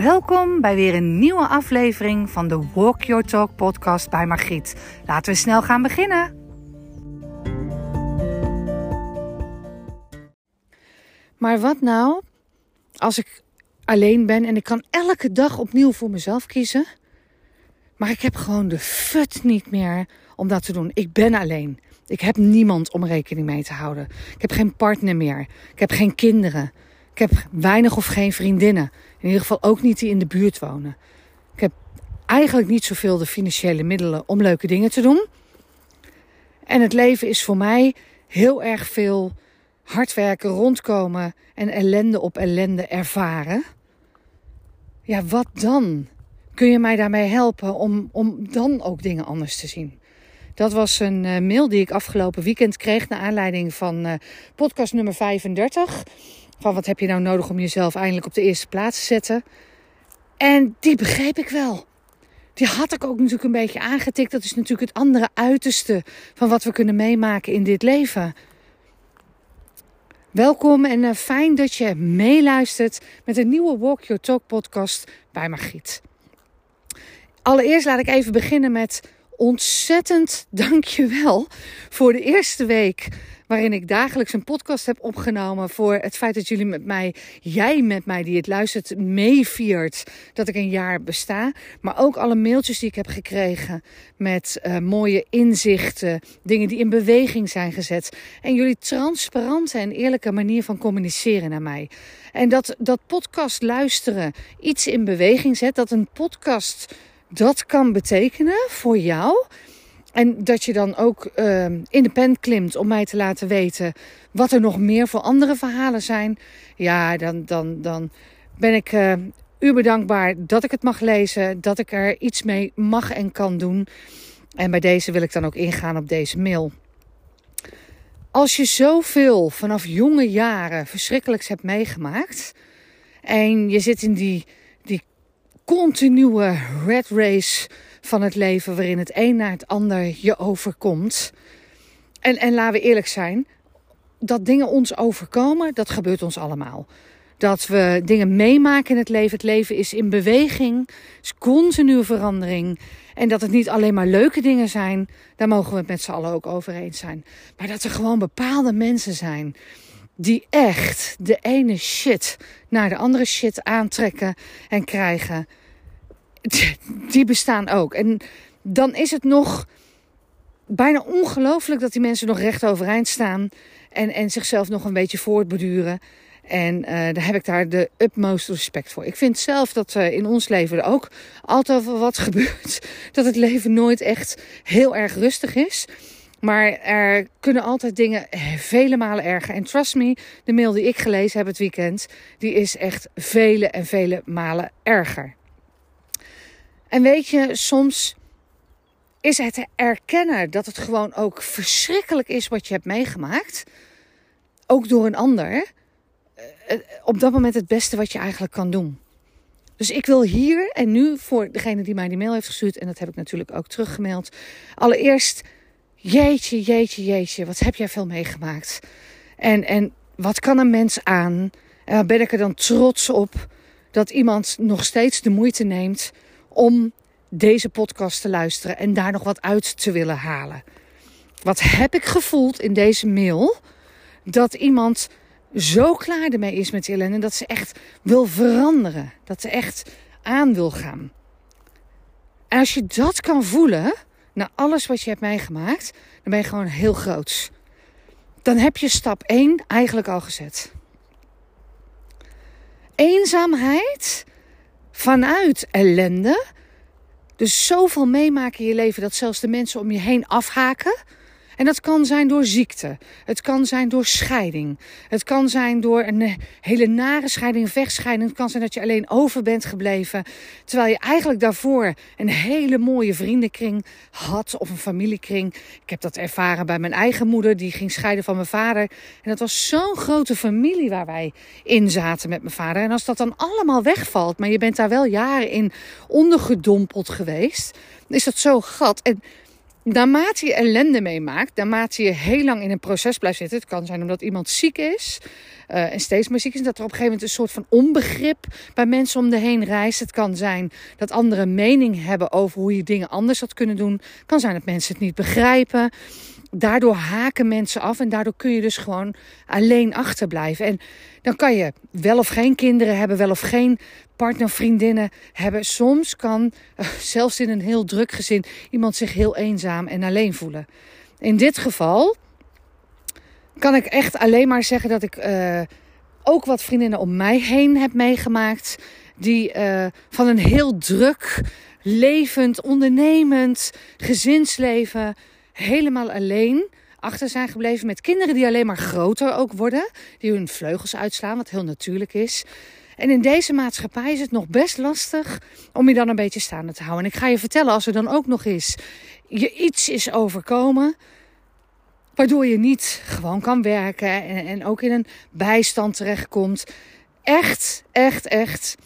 Welkom bij weer een nieuwe aflevering van de Walk Your Talk podcast bij Margriet. Laten we snel gaan beginnen. Maar wat nou als ik alleen ben en ik kan elke dag opnieuw voor mezelf kiezen, maar ik heb gewoon de fut niet meer om dat te doen. Ik ben alleen. Ik heb niemand om rekening mee te houden. Ik heb geen partner meer. Ik heb geen kinderen. Ik heb weinig of geen vriendinnen. In ieder geval ook niet die in de buurt wonen. Ik heb eigenlijk niet zoveel de financiële middelen om leuke dingen te doen. En het leven is voor mij heel erg veel hard werken, rondkomen en ellende op ellende ervaren. Ja, wat dan? Kun je mij daarmee helpen om, om dan ook dingen anders te zien? Dat was een uh, mail die ik afgelopen weekend kreeg naar aanleiding van uh, podcast nummer 35. Van wat heb je nou nodig om jezelf eindelijk op de eerste plaats te zetten? En die begreep ik wel. Die had ik ook natuurlijk een beetje aangetikt. Dat is natuurlijk het andere uiterste van wat we kunnen meemaken in dit leven. Welkom en uh, fijn dat je meeluistert met een nieuwe Walk Your Talk podcast bij Margriet. Allereerst laat ik even beginnen met ontzettend dankjewel voor de eerste week waarin ik dagelijks een podcast heb opgenomen voor het feit dat jullie met mij, jij met mij die het luistert, meeviert dat ik een jaar besta. Maar ook alle mailtjes die ik heb gekregen met uh, mooie inzichten, dingen die in beweging zijn gezet. En jullie transparante en eerlijke manier van communiceren naar mij. En dat, dat podcast luisteren iets in beweging zet, dat een podcast dat kan betekenen voor jou. En dat je dan ook uh, in de pen klimt om mij te laten weten wat er nog meer voor andere verhalen zijn. Ja, dan, dan, dan ben ik uh, u bedankbaar dat ik het mag lezen, dat ik er iets mee mag en kan doen. En bij deze wil ik dan ook ingaan op deze mail. Als je zoveel vanaf jonge jaren verschrikkelijks hebt meegemaakt en je zit in die continue red race van het leven, waarin het een naar het ander je overkomt. En, en laten we eerlijk zijn, dat dingen ons overkomen, dat gebeurt ons allemaal. Dat we dingen meemaken in het leven. Het leven is in beweging, is continue verandering. En dat het niet alleen maar leuke dingen zijn, daar mogen we het met z'n allen ook over eens zijn. Maar dat er gewoon bepaalde mensen zijn die echt de ene shit naar de andere shit aantrekken en krijgen. Die bestaan ook. En dan is het nog bijna ongelooflijk dat die mensen nog recht overeind staan en, en zichzelf nog een beetje voortbeduren. En uh, daar heb ik daar de utmost respect voor. Ik vind zelf dat uh, in ons leven er ook altijd wat gebeurt. Dat het leven nooit echt heel erg rustig is. Maar er kunnen altijd dingen vele malen erger. En trust me, de mail die ik gelezen heb het weekend, die is echt vele en vele malen erger. En weet je, soms is het erkennen dat het gewoon ook verschrikkelijk is wat je hebt meegemaakt. Ook door een ander. Eh, op dat moment het beste wat je eigenlijk kan doen. Dus ik wil hier en nu voor degene die mij die mail heeft gestuurd, en dat heb ik natuurlijk ook teruggemaild. Allereerst Jeetje, jeetje, jeetje, wat heb jij veel meegemaakt? En, en wat kan een mens aan? En ben ik er dan trots op dat iemand nog steeds de moeite neemt om deze podcast te luisteren en daar nog wat uit te willen halen. Wat heb ik gevoeld in deze mail? Dat iemand zo klaar ermee is met ellende dat ze echt wil veranderen. Dat ze echt aan wil gaan. En als je dat kan voelen, na alles wat je hebt meegemaakt, dan ben je gewoon heel groots. Dan heb je stap 1 eigenlijk al gezet. Eenzaamheid vanuit ellende. Dus zoveel meemaken in je leven dat zelfs de mensen om je heen afhaken en dat kan zijn door ziekte. Het kan zijn door scheiding. Het kan zijn door een hele nare scheiding, vechtscheiding. Het kan zijn dat je alleen over bent gebleven. Terwijl je eigenlijk daarvoor een hele mooie vriendenkring had of een familiekring. Ik heb dat ervaren bij mijn eigen moeder. Die ging scheiden van mijn vader. En dat was zo'n grote familie waar wij in zaten met mijn vader. En als dat dan allemaal wegvalt, maar je bent daar wel jaren in ondergedompeld geweest, is dat zo gat. En naarmate je ellende meemaakt, naarmate je heel lang in een proces blijft zitten, het kan zijn omdat iemand ziek is uh, en steeds meer ziek is, dat er op een gegeven moment een soort van onbegrip bij mensen om de heen reist. Het kan zijn dat anderen mening hebben over hoe je dingen anders had kunnen doen. Het kan zijn dat mensen het niet begrijpen. Daardoor haken mensen af en daardoor kun je dus gewoon alleen achterblijven. En dan kan je wel of geen kinderen hebben, wel of geen partner, vriendinnen hebben. Soms kan, uh, zelfs in een heel druk gezin, iemand zich heel eenzaam en alleen voelen. In dit geval kan ik echt alleen maar zeggen dat ik uh, ook wat vriendinnen om mij heen heb meegemaakt. Die uh, van een heel druk, levend, ondernemend gezinsleven helemaal alleen achter zijn gebleven. Met kinderen die alleen maar groter ook worden. Die hun vleugels uitslaan, wat heel natuurlijk is. En in deze maatschappij is het nog best lastig om je dan een beetje staande te houden. En ik ga je vertellen, als er dan ook nog eens je iets is overkomen. Waardoor je niet gewoon kan werken en, en ook in een bijstand terechtkomt. Echt, echt, echt.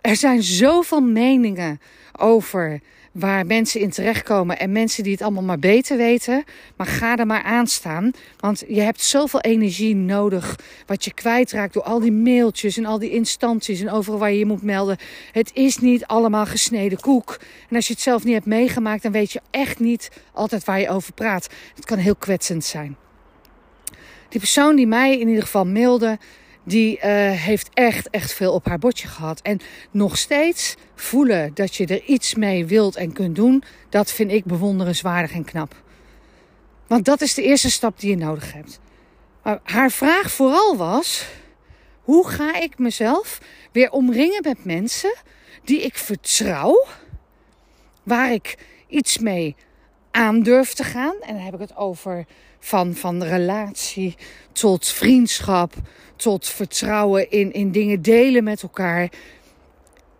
Er zijn zoveel meningen over waar mensen in terechtkomen en mensen die het allemaal maar beter weten. Maar ga er maar aan staan, want je hebt zoveel energie nodig wat je kwijtraakt door al die mailtjes en al die instanties en overal waar je je moet melden. Het is niet allemaal gesneden koek. En als je het zelf niet hebt meegemaakt, dan weet je echt niet altijd waar je over praat. Het kan heel kwetsend zijn. Die persoon die mij in ieder geval mailde, die uh, heeft echt, echt veel op haar bordje gehad. En nog steeds voelen dat je er iets mee wilt en kunt doen, dat vind ik bewonderenswaardig en knap. Want dat is de eerste stap die je nodig hebt. Maar haar vraag vooral was: hoe ga ik mezelf weer omringen met mensen die ik vertrouw, waar ik iets mee aan durf te gaan? En dan heb ik het over van, van relatie tot vriendschap, tot vertrouwen in, in dingen delen met elkaar.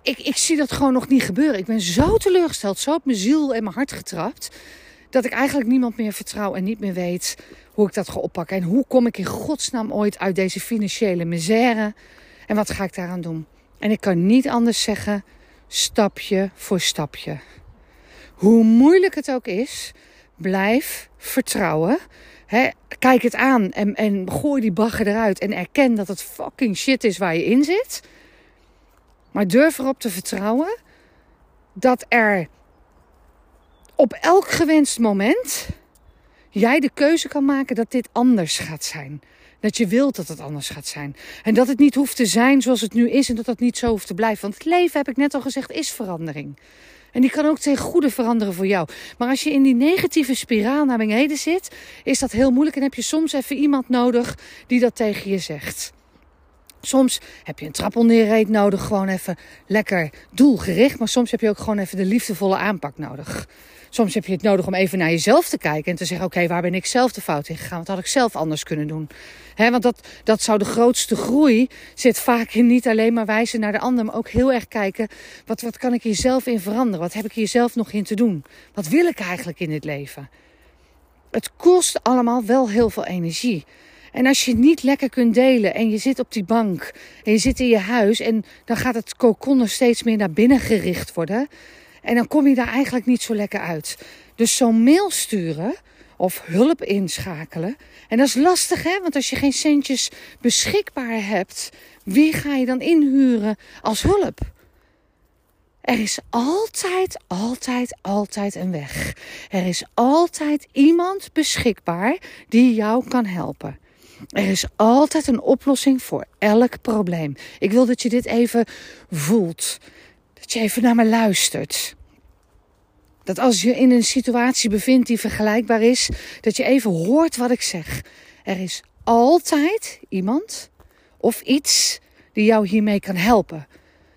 Ik, ik zie dat gewoon nog niet gebeuren. Ik ben zo teleurgesteld, zo op mijn ziel en mijn hart getrapt. Dat ik eigenlijk niemand meer vertrouw en niet meer weet hoe ik dat ga oppakken. En hoe kom ik in godsnaam ooit uit deze financiële misère? En wat ga ik daaraan doen? En ik kan niet anders zeggen, stapje voor stapje. Hoe moeilijk het ook is, blijf vertrouwen. kijk het aan en, en gooi die bagger eruit. En erken dat het fucking shit is waar je in zit. Maar durf erop te vertrouwen dat er op elk gewenst moment jij de keuze kan maken dat dit anders gaat zijn. Dat je wilt dat het anders gaat zijn. En dat het niet hoeft te zijn zoals het nu is en dat dat niet zo hoeft te blijven. Want het leven, heb ik net al gezegd, is verandering. En die kan ook ten goede veranderen voor jou. Maar als je in die negatieve spiraal naar beneden zit, is dat heel moeilijk en heb je soms even iemand nodig die dat tegen je zegt. Soms heb je een trappelneerreed nodig, gewoon even lekker doelgericht. Maar soms heb je ook gewoon even de liefdevolle aanpak nodig. Soms heb je het nodig om even naar jezelf te kijken en te zeggen: Oké, waar ben ik zelf de fout in gegaan? Wat had ik zelf anders kunnen doen? Want dat, dat zou de grootste groei zit vaak in niet alleen maar wijzen naar de ander, maar ook heel erg kijken: wat, wat kan ik hier zelf in veranderen? Wat heb ik hier zelf nog in te doen? Wat wil ik eigenlijk in dit leven? Het kost allemaal wel heel veel energie. En als je niet lekker kunt delen en je zit op die bank en je zit in je huis en dan gaat het kokon steeds meer naar binnen gericht worden. En dan kom je daar eigenlijk niet zo lekker uit. Dus zo'n mail sturen of hulp inschakelen. En dat is lastig hè, want als je geen centjes beschikbaar hebt, wie ga je dan inhuren als hulp? Er is altijd, altijd, altijd een weg. Er is altijd iemand beschikbaar die jou kan helpen. Er is altijd een oplossing voor elk probleem. Ik wil dat je dit even voelt. Dat je even naar me luistert. Dat als je in een situatie bevindt die vergelijkbaar is, dat je even hoort wat ik zeg. Er is altijd iemand of iets die jou hiermee kan helpen.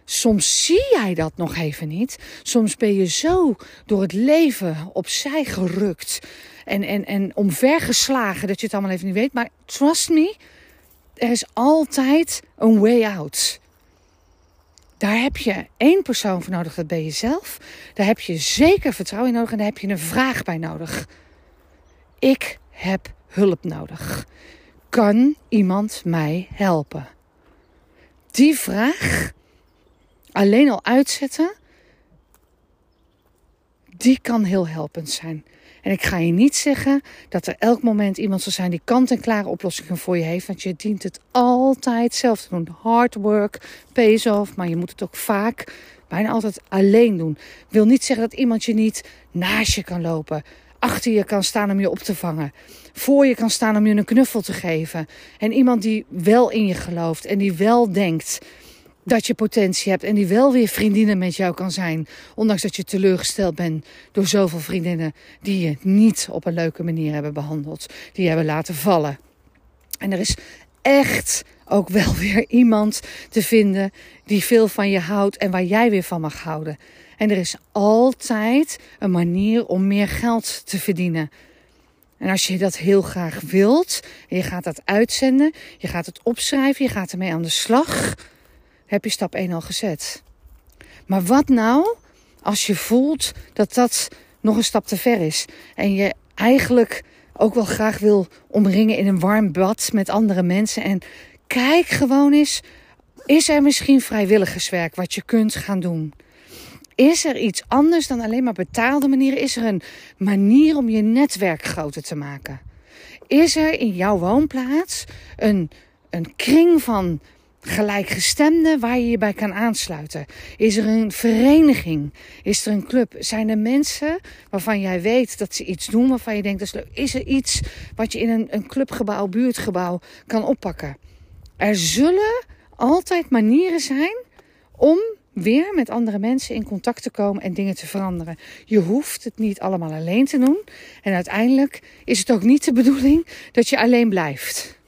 Soms zie jij dat nog even niet. Soms ben je zo door het leven opzij gerukt en, en, en omvergeslagen dat je het allemaal even niet weet. Maar trust me, er is altijd een way out. Daar heb je één persoon voor nodig, dat ben je zelf. Daar heb je zeker vertrouwen in nodig en daar heb je een vraag bij nodig. Ik heb hulp nodig. Kan iemand mij helpen? Die vraag alleen al uitzetten, die kan heel helpend zijn. En ik ga je niet zeggen dat er elk moment iemand zal zijn die kant-en-klare oplossingen voor je heeft. Want je dient het altijd zelf te doen. Hard work pays off, maar je moet het ook vaak, bijna altijd alleen doen. Wil niet zeggen dat iemand je niet naast je kan lopen. Achter je kan staan om je op te vangen. Voor je kan staan om je een knuffel te geven. En iemand die wel in je gelooft en die wel denkt dat je potentie hebt en die wel weer vriendinnen met jou kan zijn. Ondanks dat je teleurgesteld bent door zoveel vriendinnen die je niet op een leuke manier hebben behandeld. Die je hebben laten vallen. En er is echt ook wel weer iemand te vinden die veel van je houdt en waar jij weer van mag houden. En er is altijd een manier om meer geld te verdienen. En als je dat heel graag wilt, en je gaat dat uitzenden, je gaat het opschrijven, je gaat ermee aan de slag, heb je stap 1 al gezet. Maar wat nou als je voelt dat dat nog een stap te ver is en je eigenlijk ook wel graag wil omringen in een warm bad met andere mensen en kijk gewoon eens, is er misschien vrijwilligerswerk wat je kunt gaan doen? Is er iets anders dan alleen maar betaalde manieren? Is er een manier om je netwerk groter te maken? Is er in jouw woonplaats een, een kring van gelijkgestemden waar je je bij kan aansluiten? Is er een vereniging? Is er een club? Zijn er mensen waarvan jij weet dat ze iets doen waarvan je denkt dat is leuk? Is er iets wat je in een, een clubgebouw, buurtgebouw kan oppakken? Er zullen altijd manieren zijn om weer met andere mensen in contact te komen en dingen te veranderen. Je hoeft het niet allemaal alleen te doen. En uiteindelijk is het ook niet de bedoeling dat je alleen blijft.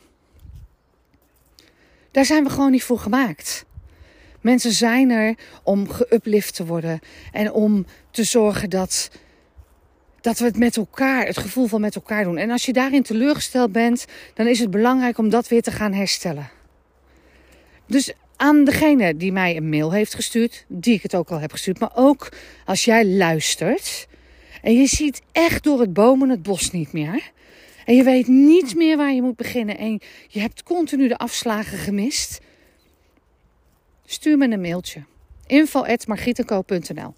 Daar zijn we gewoon niet voor gemaakt. Mensen zijn er om geuplift te worden en om te zorgen dat, dat we het met elkaar, het gevoel van met elkaar doen. En als je daarin teleurgesteld bent, dan is het belangrijk om dat weer te gaan herstellen. Dus aan degene die mij een mail heeft gestuurd, die ik het ook al heb gestuurd, maar ook als jij luistert en je ziet echt door het bomen het bos niet meer. Je weet niet meer waar je moet beginnen en je hebt continu de afslagen gemist. Stuur me een mailtje. info.margietenko.nl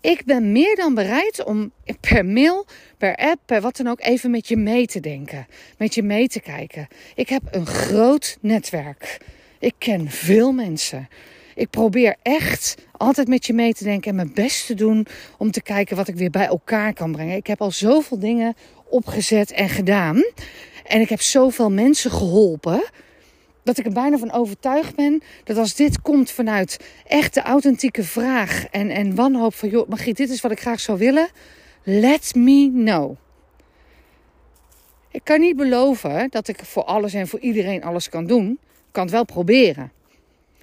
Ik ben meer dan bereid om per mail, per app, per wat dan ook even met je mee te denken. Met je mee te kijken. Ik heb een groot netwerk. Ik ken veel mensen. Ik probeer echt altijd met je mee te denken en mijn best te doen om te kijken wat ik weer bij elkaar kan brengen. Ik heb al zoveel dingen opgezet en gedaan. En ik heb zoveel mensen geholpen. Dat ik er bijna van overtuigd ben dat als dit komt vanuit echt de authentieke vraag en, en wanhoop van joh, Margriet, dit is wat ik graag zou willen. Let me know. Ik kan niet beloven dat ik voor alles en voor iedereen alles kan doen kan het wel proberen.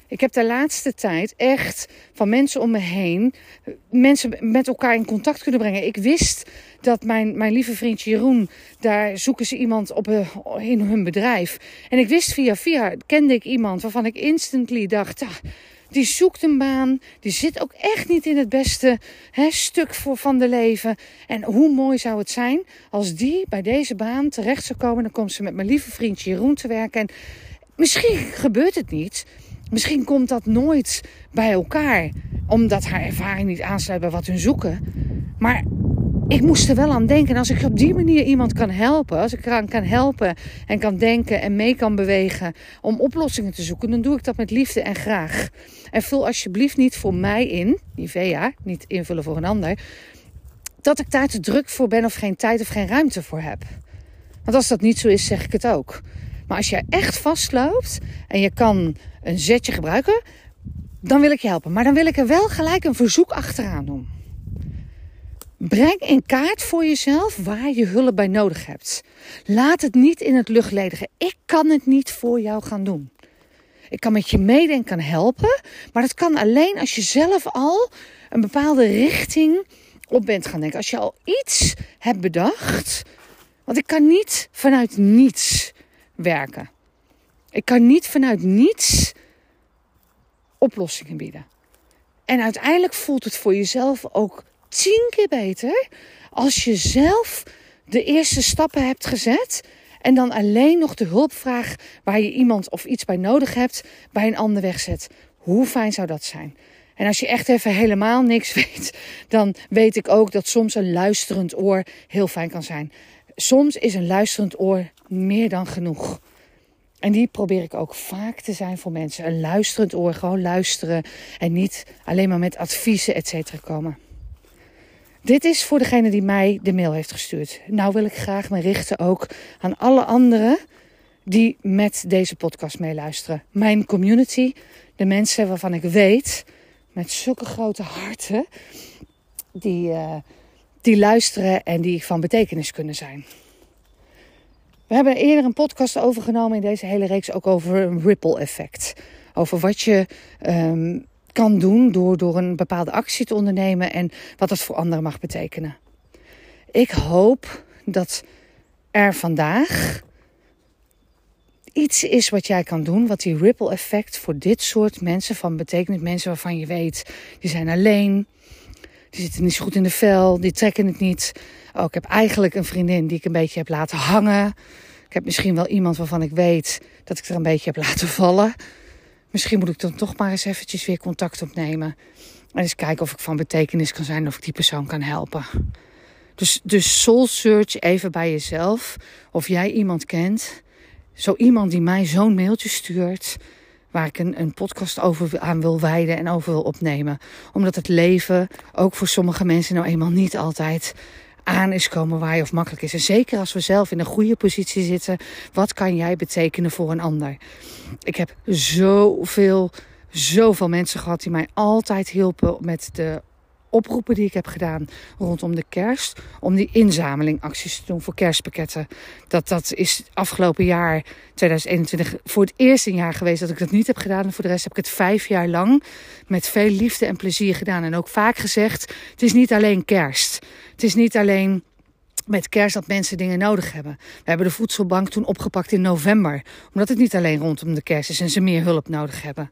Ik heb de laatste tijd echt van mensen om me heen mensen met elkaar in contact kunnen brengen. Ik wist dat mijn, mijn lieve vriendje Jeroen, daar zoeken ze iemand op eh, in hun bedrijf. En ik wist via via, kende ik iemand waarvan ik instantly dacht, ah, die zoekt een baan, die zit ook echt niet in het beste hè, stuk voor, van de leven. En hoe mooi zou het zijn als die bij deze baan terecht zou komen. Dan komt ze met mijn lieve vriendje Jeroen te werken. En Misschien gebeurt het niet. Misschien komt dat nooit bij elkaar, omdat haar ervaring niet aansluit bij wat hun zoeken. Maar ik moest er wel aan denken. En als ik op die manier iemand kan helpen, als ik eraan kan helpen en kan denken en mee kan bewegen om oplossingen te zoeken, dan doe ik dat met liefde en graag. En vul alsjeblieft niet voor mij in, Nivea, niet invullen voor een ander, dat ik daar te druk voor ben of geen tijd of geen ruimte voor heb. Want als dat niet zo is, zeg ik het ook. Maar als je echt vastloopt en je kan een zetje gebruiken, dan wil ik je helpen. Maar dan wil ik er wel gelijk een verzoek achteraan doen. Breng in kaart voor jezelf waar je hulp bij nodig hebt. Laat het niet in het luchtledige. Ik kan het niet voor jou gaan doen. Ik kan met je meedenken helpen, maar dat kan alleen als je zelf al een bepaalde richting op bent gaan denken. Als je al iets hebt bedacht. Want ik kan niet vanuit niets werken. Ik kan niet vanuit niets oplossingen bieden. En uiteindelijk voelt het voor jezelf ook tien keer beter als je zelf de eerste stappen hebt gezet en dan alleen nog de hulpvraag waar je iemand of iets bij nodig hebt bij een ander wegzet. Hoe fijn zou dat zijn? En als je echt even helemaal niks weet, dan weet ik ook dat soms een luisterend oor heel fijn kan zijn. Soms is een luisterend oor meer dan genoeg. En die probeer ik ook vaak te zijn voor mensen. Een luisterend oor, gewoon luisteren en niet alleen maar met adviezen, et cetera, komen. Dit is voor degene die mij de mail heeft gestuurd. Nou wil ik graag me richten ook aan alle anderen die met deze podcast meeluisteren. Mijn community, de mensen waarvan ik weet, met zulke grote harten, die, uh, die luisteren en die van betekenis kunnen zijn. We hebben eerder een podcast overgenomen in deze hele reeks ook over een ripple effect. Over wat je um, kan doen door, door een bepaalde actie te ondernemen en wat dat voor anderen mag betekenen. Ik hoop dat er vandaag iets is wat jij kan doen, wat die ripple effect voor dit soort mensen van betekent. Mensen waarvan je weet, die zijn alleen, die zitten niet zo goed in de vel, die trekken het niet. Oh, ik heb eigenlijk een vriendin die ik een beetje heb laten hangen. Ik heb misschien wel iemand waarvan ik weet dat ik er een beetje heb laten vallen. Misschien moet ik dan toch maar eens eventjes weer contact opnemen. En eens kijken of ik van betekenis kan zijn of ik die persoon kan helpen. Dus, dus soul search even bij jezelf. Of jij iemand kent. Zo iemand die mij zo'n mailtje stuurt. Waar ik een, een podcast over aan wil wijden en over wil opnemen. Omdat het leven ook voor sommige mensen nou eenmaal niet altijd aan is komen waaien of makkelijk is. En zeker als we zelf in een goede positie zitten, wat kan jij betekenen voor een ander? Ik heb zoveel, zoveel mensen gehad die mij altijd hielpen met de oproepen die ik heb gedaan rondom de kerst. Om die inzamelingacties te doen voor kerstpakketten. Dat, dat is afgelopen jaar, 2021, voor het eerste jaar geweest dat ik dat niet heb gedaan. En voor de rest heb ik het vijf jaar lang met veel liefde en plezier gedaan. En ook vaak gezegd, het is niet alleen kerst. Het is niet alleen met kerst dat mensen dingen nodig hebben. We hebben de voedselbank toen opgepakt in november. Omdat het niet alleen rondom de kerst is en ze meer hulp nodig hebben.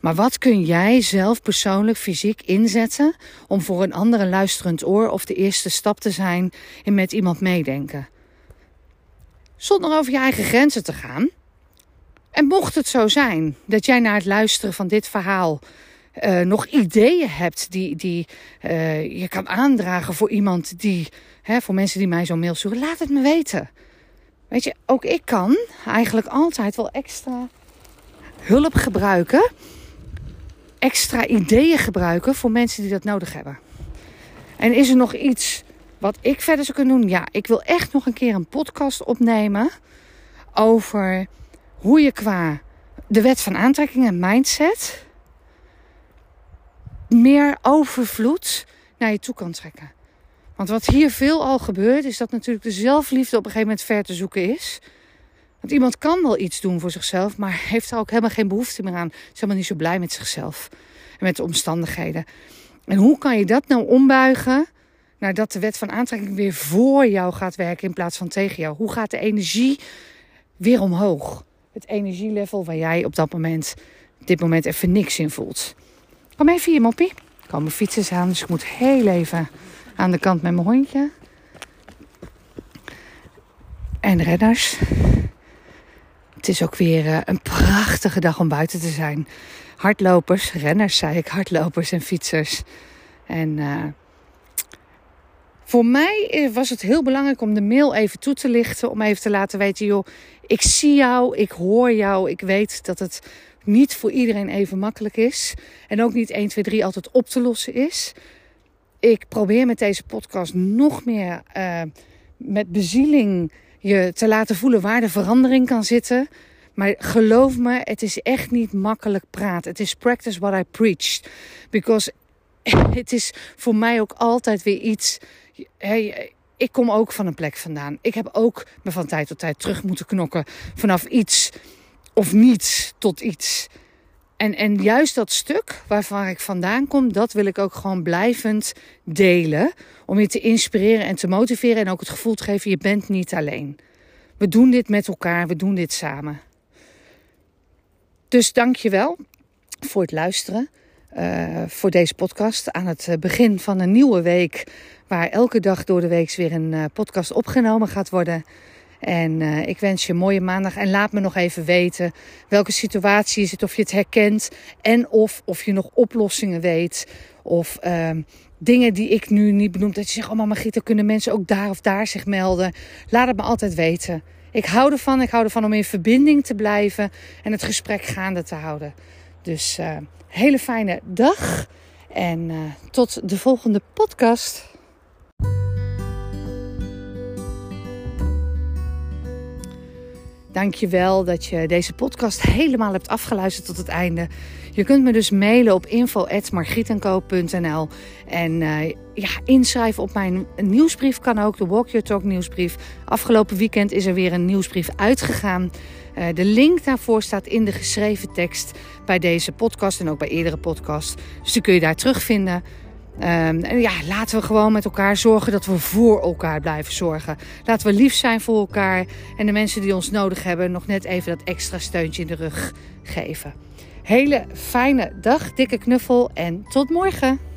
Maar wat kun jij zelf persoonlijk fysiek inzetten om voor een ander een luisterend oor of de eerste stap te zijn in met iemand meedenken? Zonder over je eigen grenzen te gaan. En mocht het zo zijn dat jij na het luisteren van dit verhaal uh, nog ideeën hebt die, die uh, je kan aandragen voor iemand die, hè, voor mensen die mij zo'n mail sturen, laat het me weten. Weet je, ook ik kan eigenlijk altijd wel extra hulp gebruiken, extra ideeën gebruiken voor mensen die dat nodig hebben. En is er nog iets wat ik verder zou kunnen doen? Ja, ik wil echt nog een keer een podcast opnemen over hoe je qua de wet van aantrekking en mindset meer overvloed naar je toe kan trekken. Want wat hier veel al gebeurt, is dat natuurlijk de zelfliefde op een gegeven moment ver te zoeken is. Want iemand kan wel iets doen voor zichzelf, maar heeft er ook helemaal geen behoefte meer aan. Is helemaal niet zo blij met zichzelf en met de omstandigheden. En hoe kan je dat nou ombuigen naar dat de wet van aantrekking weer voor jou gaat werken in plaats van tegen jou? Hoe gaat de energie weer omhoog? Het energielevel waar jij op dat moment, dit moment even niks in voelt. Kom even hier, moppie. Er komen fietsers aan, dus ik moet heel even aan de kant met mijn hondje. En renners. Het is ook weer eh, een prachtige dag om buiten te zijn. Hardlopers, renners zei ik, hardlopers en fietsers. En uh, voor mij eh, was het heel belangrijk om de mail even toe te lichten. Om even te laten weten, joh, ik zie jou, ik hoor jou. Ik weet dat het niet voor iedereen even makkelijk is. En ook niet 1, 2, 3 altijd op te lossen is. Ik probeer met deze podcast nog meer uh, met bezieling je te laten voelen waar de verandering kan zitten. Maar geloof me, het is echt niet makkelijk praten. Het is practice what I preach. Because het is voor mij ook altijd weer iets. Hey, ik kom ook van een plek vandaan. Ik heb ook me van tijd tot tijd terug moeten knokken vanaf iets of niets tot iets. En, en juist dat stuk waarvan ik vandaan kom, dat wil ik ook gewoon blijvend delen. Om je te inspireren en te motiveren en ook het gevoel te geven, je bent niet alleen. We doen dit met elkaar, we doen dit samen. Dus dank je wel voor het luisteren. Uh, voor deze podcast aan het begin van een nieuwe week. Waar elke dag door de week weer een uh, podcast opgenomen gaat worden. En uh, ik wens je een mooie maandag. En laat me nog even weten welke situatie je zit, of je het herkent. En of, of je nog oplossingen weet. Of uh, dingen die ik nu niet benoem. Dat je zegt, oh mama Gieten, kunnen mensen ook daar of daar zich melden? Laat het me altijd weten. Ik hou ervan. Ik hou ervan om in verbinding te blijven. En het gesprek gaande te houden. Dus uh, hele fijne dag. En uh, tot de volgende podcast. Dankjewel dat je deze podcast helemaal hebt afgeluisterd tot het einde. Je kunt me dus mailen op info.margrietenko.nl En uh, ja, inschrijven op mijn nieuwsbrief kan ook, de Walk Your Talk nieuwsbrief. Afgelopen weekend is er weer een nieuwsbrief uitgegaan. Uh, de link daarvoor staat in de geschreven tekst bij deze podcast en ook bij eerdere podcasts. Dus die kun je daar terugvinden. Um, en ja, laten we gewoon met elkaar zorgen dat we voor elkaar blijven zorgen. Laten we lief zijn voor elkaar. En de mensen die ons nodig hebben, nog net even dat extra steuntje in de rug geven. Hele fijne dag, dikke knuffel en tot morgen.